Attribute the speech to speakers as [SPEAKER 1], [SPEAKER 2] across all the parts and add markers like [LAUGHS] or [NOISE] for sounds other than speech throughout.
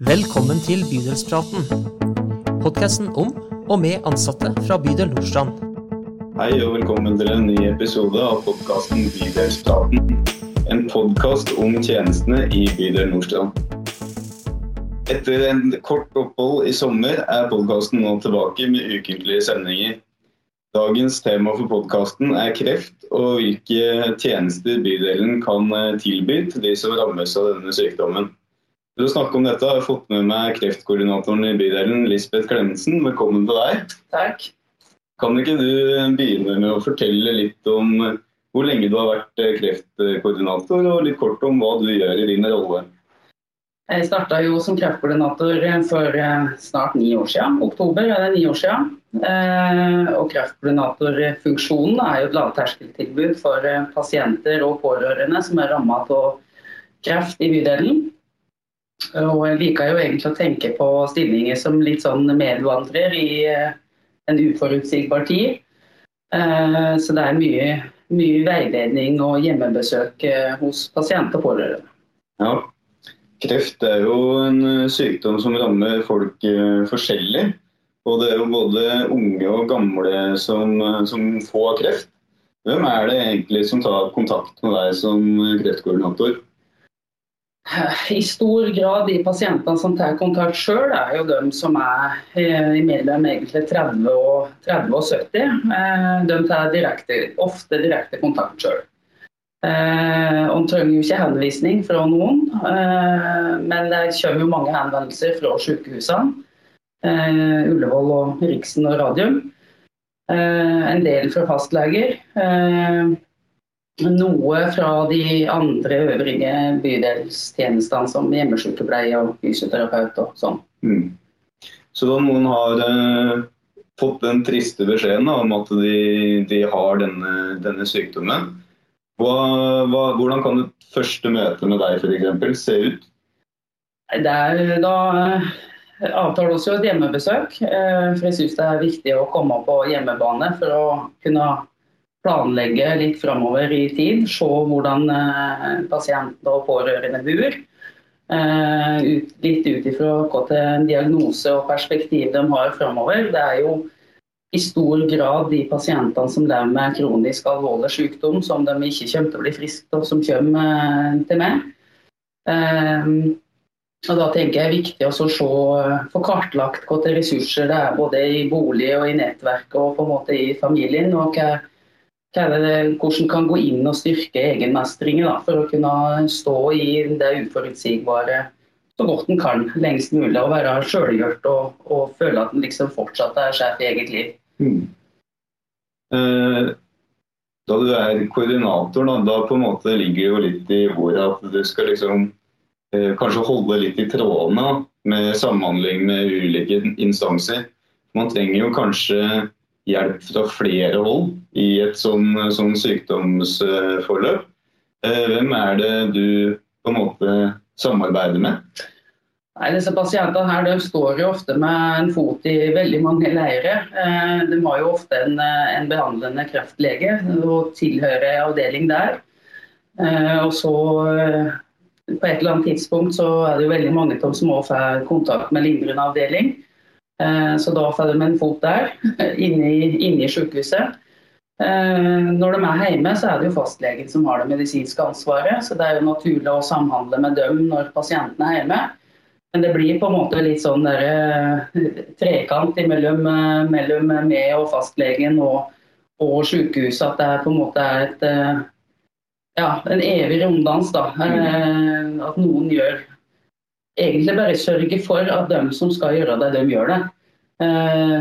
[SPEAKER 1] Velkommen til Bydelspraten. Podkasten om og med ansatte fra bydel Nordstrand.
[SPEAKER 2] Hei og velkommen til en ny episode av podkasten Bydelspraten. En podkast om tjenestene i bydel Nordstrand. Etter en kort opphold i sommer er podkasten nå tilbake med ukentlige sendinger. Dagens tema for podkasten er kreft og hvilke tjenester bydelen kan tilby til de som rammes av denne sykdommen. For å snakke om dette har jeg fått med meg kreftkoordinatoren i bydelen, Lisbeth Clemensen. Velkommen til deg.
[SPEAKER 3] Takk.
[SPEAKER 2] Kan ikke du begynne med å fortelle litt om hvor lenge du har vært kreftkoordinator, og litt kort om hva du gjør i din rolle?
[SPEAKER 3] Jeg starta jo som kreftkoordinator for snart ni år siden. Oktober er det ni år siden. Og kreftkoordinatorfunksjonen er jo et lavterskeltilbud for pasienter og pårørende som er rammet av kreft i bydelen. Og jeg liker jo egentlig å tenke på stillinger som litt sånn medvandrer i en uforutsigbar tid. Så det er mye, mye veiledning og hjemmebesøk hos pasient og pårørende.
[SPEAKER 2] Ja, kreft er jo en sykdom som rammer folk forskjellig. Og det er jo både unge og gamle som, som får kreft. Hvem er det egentlig som tar kontakt med deg som kreftkoordinator? [SIGHS]
[SPEAKER 3] I stor grad de pasientene som tar kontakt sjøl, er jo de som er mellom 30 og, 30 og 70. De tar direkte, ofte direkte kontakt sjøl. De trenger jo ikke henvisning fra noen, men det kommer jo mange henvendelser fra sykehusene. Ullevål og Riksen og Radium. En del fra fastleger. Noe fra de andre øvrige bydelstjenestene som hjemmesykepleie og fysioterapeut og sånn.
[SPEAKER 2] Mm. Så da noen har eh, fått den triste beskjeden da, om at de, de har denne, denne sykdommen, hva, hva, hvordan kan det første møte med deg eksempel, se ut?
[SPEAKER 3] Det er da avtaler også et hjemmebesøk. For jeg syns det er viktig å komme på hjemmebane for å kunne planlegge litt framover i tid. Se hvordan pasienter og pårørende bor. Litt ut ifra hvilken diagnose og perspektiv de har framover. Det er jo i stor grad de pasientene som lever med kronisk alvorlig sykdom som de ikke kommer til å bli friske av, som kommer til meg. Og da tenker jeg det er viktig å se, få kartlagt hvilke ressurser det er både i bolig og i nettverk og på en måte i familien. og hva, hvordan kan gå inn og styrke egenmestringen da, for å kunne stå i det uforutsigbare så godt en kan lengst mulig. Og være sjølgjort og, og, føle at en liksom fortsatt er sjef i eget liv.
[SPEAKER 2] Mm. Eh, da du er koordinator, da, da, på en måte ligger jo litt i ordet at du skal liksom eh, kanskje holde litt i trådene med samhandling med ulike instanser. Man trenger jo kanskje hjelp fra flere hold i et sånn, sånn sykdomsforløp. Hvem er det du på en måte samarbeider med?
[SPEAKER 3] Nei, disse Pasientene her, de står jo ofte med en fot i veldig mange leirer. De har jo ofte en, en behandlende kreftlege og tilhører avdeling der. Og så på et eller annet tidspunkt så er det jo veldig mange som også får kontakt med lindrende avdeling. Så da får de en fot der, [LAUGHS] inne i, inne i sykehuset. Når de er hjemme, så er det jo fastlegen som har det medisinske ansvaret. Så det er jo naturlig å samhandle med dem når pasienten er hjemme. Men det blir på en måte litt sånn der, trekant mellom, mellom meg og fastlegen og, og sykehuset. At det på en måte er et, ja, en evig runddans. da. At noen gjør egentlig bare sørge for at de som skal gjøre det, de gjør det.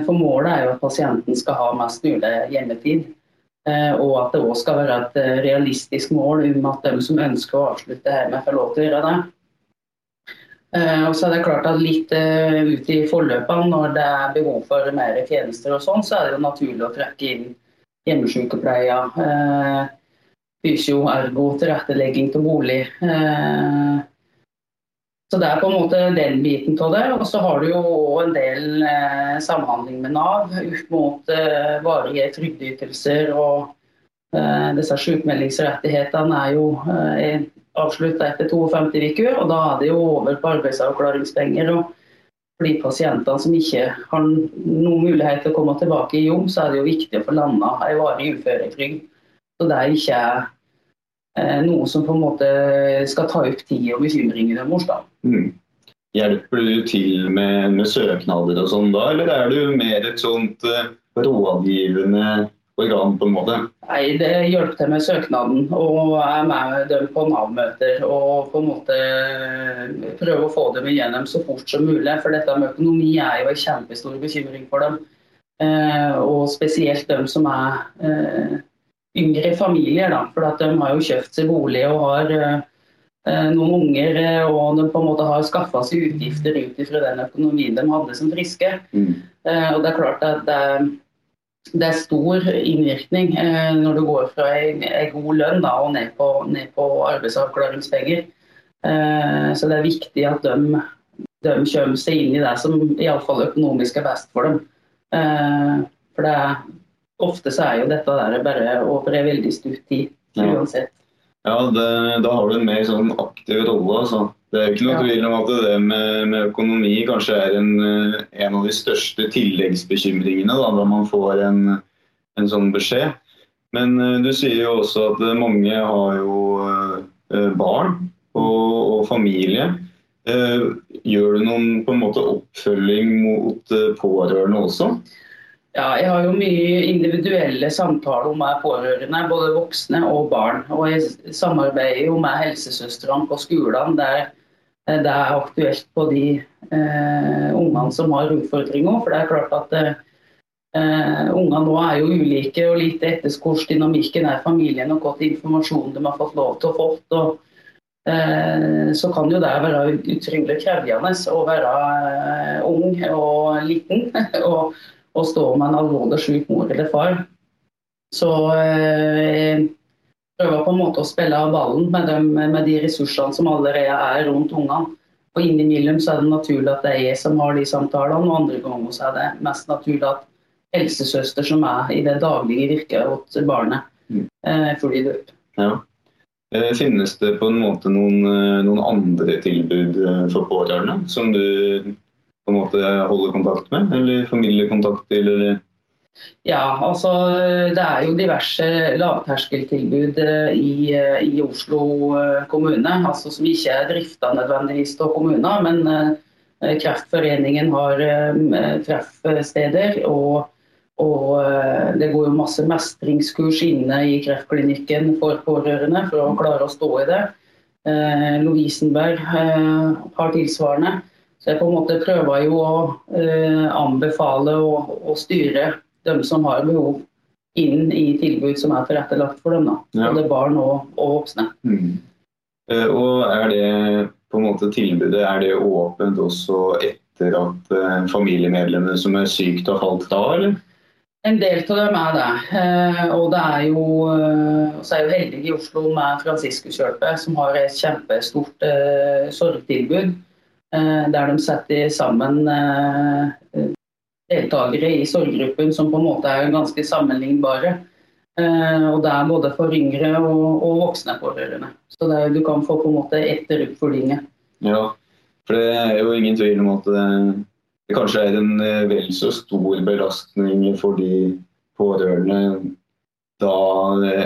[SPEAKER 3] For målet er jo at pasienten skal ha mest mulig hjemmetid. Og at det òg skal være et realistisk mål om at de som ønsker å avslutte hjemme, får lov til å gjøre det. Og så er det klart at litt ut i forløpene, når det er behov for mer tjenester og sånn, så er det jo naturlig å trekke inn hjemmesykepleie, fysio, ergo, tilrettelegging til bolig. Så det er på en måte den biten av det. Og så har du jo en del eh, samhandling med Nav ut mot eh, varige trygdeytelser. Og eh, disse sykmeldingsrettighetene er jo avslutta etter 52 uker, og da er det jo over på arbeidsavklaringspenger. og for de pasientene som ikke har noen mulighet til å komme tilbake i jobb, så er det jo viktig å få landa ei varig uføretrygd. Så det er ikke eh, noe som på en måte skal ta opp tid og bekymringer deres. Mm.
[SPEAKER 2] Hjelper du til med, med, søknader og sånn da, eller er du mer et sånt uh, rådgivende organ, på en måte?
[SPEAKER 3] Nei, Det hjelper til med søknaden, og jeg er med dem på Nav-møter. Og på en måte prøve å få dem igjennom så fort som mulig. For dette med økonomi er jo en kjempestor bekymring for dem. Eh, og spesielt dem som er eh, yngre familier, da. For de har jo kjøpt seg bolig og har eh, noen unger, og de på en måte har skaffa seg utgifter ut fra den økonomien de hadde som friske. Mm. Og det er klart at det er det er stor innvirkning eh, når du går fra en, god lønn da, og ned på, ned på arbeidsavklaringspenger. Eh, så det er viktig at de, de kommer seg inn i det som iallfall økonomisk er best for dem. Eh, for det er, ofte så er jo dette der bare over en veldig stutt tid uansett.
[SPEAKER 2] Ja, det, da har du en mer sånn aktiv rolle. altså. Det er ikke noe tvil om at det med, med økonomi kanskje er en, eh, en, av de største tilleggsbekymringene da, når man får en, en, sånn beskjed. Men uh, du sier jo også at mange har jo barn og, og familie. Gjør du noen på en måte oppfølging mot pårørende også?
[SPEAKER 3] Ja, jeg har jo mye individuelle samtaler med pårørende, både voksne og barn. Og jeg samarbeider jo med helsesøstrene på skolene der det er aktuelt på de eh, ungene som har utfordringer. For det er klart at eh, ungene nå er jo ulike og lite etter hvordan dynamikken er familien og hvilken informasjon de har fått lov til å få. Og, eh, så kan jo det være utrolig krevende å være eh, ung og liten [LAUGHS] og, og, stå med en alvorlig syk mor eller far. Så eh, prøver på en måte å spille av ballen med, dem, med de ressursene som allerede er rundt ungene. Og innimellom så er det naturlig at det er jeg som har de samtalene, og andre ganger så er det mest naturlig at helsesøster som er i det daglige virket hos barnet, mm. eh, følger det opp.
[SPEAKER 2] Ja. Eh, finnes det på en måte noen, eh, noen, andre tilbud eh, for pårørende som du på en måte holder kontakt med, eller formidler kontakt til? eller
[SPEAKER 3] ja, altså det er jo diverse lavterskeltilbud eh, i, eh, i Oslo eh, kommune. Altså som ikke er drifta nødvendigvis av kommuner, men Kreftforeningen har treffsteder. Og, og det går jo masse mestringskurs inne i kreftklinikken for pårørende for å klare å stå i det. Lovisenberg har tilsvarende. Så jeg på en måte prøver jo å anbefale og styre dem som har behov inn i tilbud som er tilrettelagt for dem. da, ja. Både barn og, og voksne. Mm.
[SPEAKER 2] Eh, og er det på en måte tilbudet er det åpent også etter at eh, familiemedlemmene som er sykt har falt da, eller?
[SPEAKER 3] En del av dem er det. Eh, og det er jo, uh, så er jo heldige i Oslo med Fransiskuskjøpet, som har et kjempestort uh, sorgtilbud. Der de setter sammen deltakere i sorggruppen som på en måte er ganske sammenlignbare. Eh, og det er både for yngre og, og voksne pårørende. Så er, du kan få på en måte etter oppfølginga.
[SPEAKER 2] Ja, for det er jo ingen tvil om at det, kanskje er en eh, vel så stor belastning for de pårørende da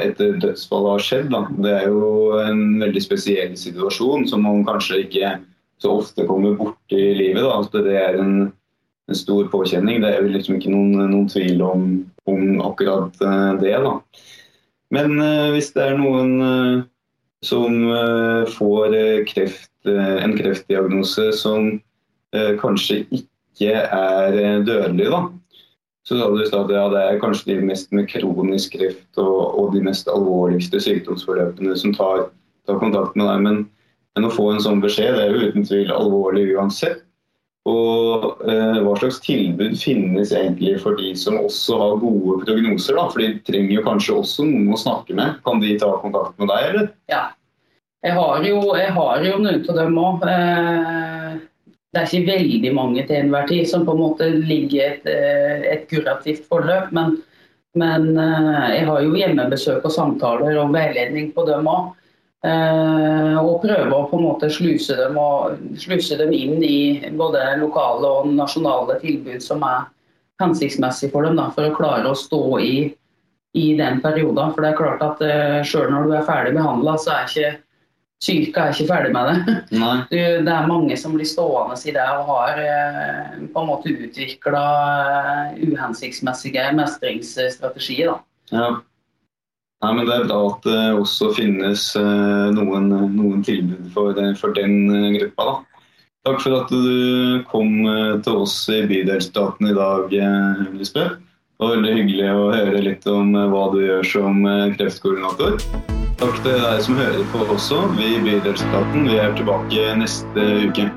[SPEAKER 2] etter dødsfall har skjedd. Da. Det er jo en veldig spesiell situasjon som man kanskje ikke så ofte kommer borti i livet. Da. At det er en en stor påkjenning. Det er jo liksom ikke noen, noen tvil om, om, akkurat eh, det. da. Men uh, hvis det er noen uh, som får kreft, en kreftdiagnose som kanskje ikke er dødelig, da. Så sa du at ja, det er kanskje de mest med kronisk kreft og, og de mest alvorligste sykdomsforløpene som tar, tar kontakt med deg. Men, men, å få en sånn beskjed det er jo uten tvil alvorlig uansett. Og eh, hva slags tilbud finnes egentlig for de som også har gode prognoser? da? For de trenger jo kanskje også noen å snakke med. Kan de ta kontakt med deg, eller?
[SPEAKER 3] Ja. Jeg har jo, jeg har jo noen av dem òg. Eh, det er ikke veldig mange til enhver tid som på en måte ligger et, eh, et kurativt forløp. Men, men eh, jeg har jo hjemmebesøk og samtaler og veiledning på dem òg. Eh, og prøve å på en måte sluse dem, sluse dem inn i både lokale og nasjonale tilbud som er hensiktsmessig for dem, da, for å klare å stå i, i den perioden. For det er klart at uh, sjøl når du er ferdig behandla, så er ikke psyka er ikke ferdig med det. [LAUGHS] Du, det er mange som blir stående i det og har uh, på en måte utvikla uh, uhensiktsmessige mestringsstrategier. Da.
[SPEAKER 2] Ja. Nei, men Det er bra at det også finnes uh, noen, noen, tilbud for, for den gruppa. da. Takk for at du kom eh, til oss i Bydelsstaten i dag, eh, Lisbeth. Det var veldig hyggelig å høre litt om eh, hva du gjør som kreftkoordinator. Takk til deg som hører på også. Vi i Bydelsstaten vi er tilbake neste uke.